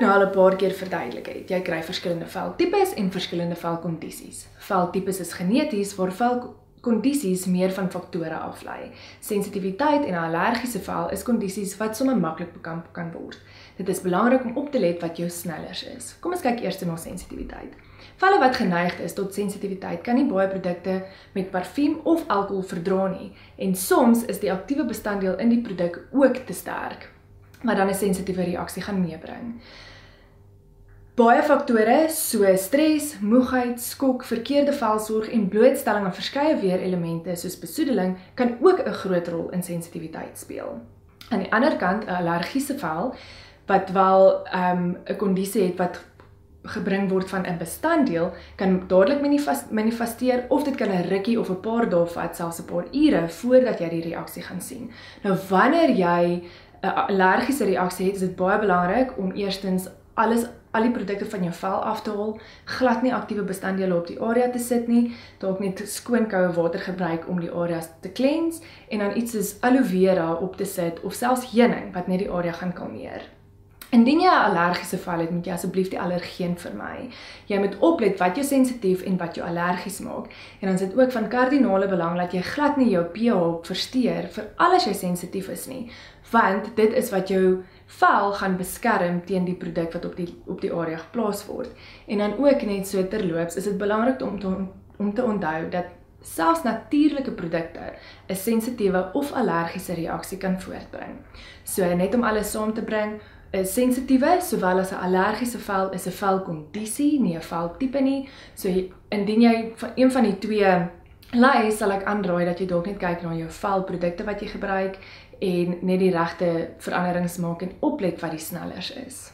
'n paar keer verduidelik het. Jy kry verskillende veltipes en verskillende velkondisies. Veltipes is geneties waar velkondisies meer van faktore aflei. Sensitiwiteit en allergiese vel is kondisies wat sommer maklik bekamp kan word. Dit is belangrik om op te let wat jou snellers is. Kom ons kyk eers na sensitiwiteit. Valle wat geneig is tot sensitiwiteit kan nie baie produkte met parfuum of alkohol verdra nie en soms is die aktiewe bestanddeel in die produk ook te sterk wat dan 'n sensitiewe reaksie gaan meebring. Baie faktore soos stres, moegheid, skok, verkeerde velsorg en blootstelling aan verskeie weerelemente soos besoedeling kan ook 'n groot rol in sensitiwiteit speel. Aan die ander kant, 'n allergiese vel wat wel ehm, 'n um, kondisie het wat gebring word van 'n bestanddeel kan dadelik manifesteer of dit kan 'n rukkie of 'n paar dae vat, selfs 'n paar ure voordat jy die reaksie gaan sien. Nou wanneer jy 'n allergiese reaksie het, is dit baie belangrik om eerstens alles al die produkte van jou vel af te haal, glad nie aktiewe bestanddele op die area te sit nie, dalk net skoon koue water gebruik om die areas te cleanse en dan iets soos aloe vera op te sit of selfs heuning wat net die area gaan kalmeer. Indien jy 'n allergiese vel het, moet jy asseblief die allergeen vermy. Jy moet oplet wat jou sensitief en wat jou allergies maak. En dan is dit ook van kardinale belang dat jy glad nie jou pH versteur vir alles jy sensitief is nie, want dit is wat jou vel gaan beskerm teen die produk wat op die op die area geplaas word. En dan ook net so terloops, is dit belangrik om te, om te onthou dat selfs natuurlike produkte 'n sensitiewe of allergiese reaksie kan voortbring. So net om alles saam te bring, 'n sensitiewe sowel as 'n allergiese vel is 'n velkondisie, nie 'n veltipe nie. So indien jy van een van die twee lei, sal ek aanraai dat jy dalk net kyk na jou velprodukte wat jy gebruik en net die regte veranderings maak en oplet wat die snellers is.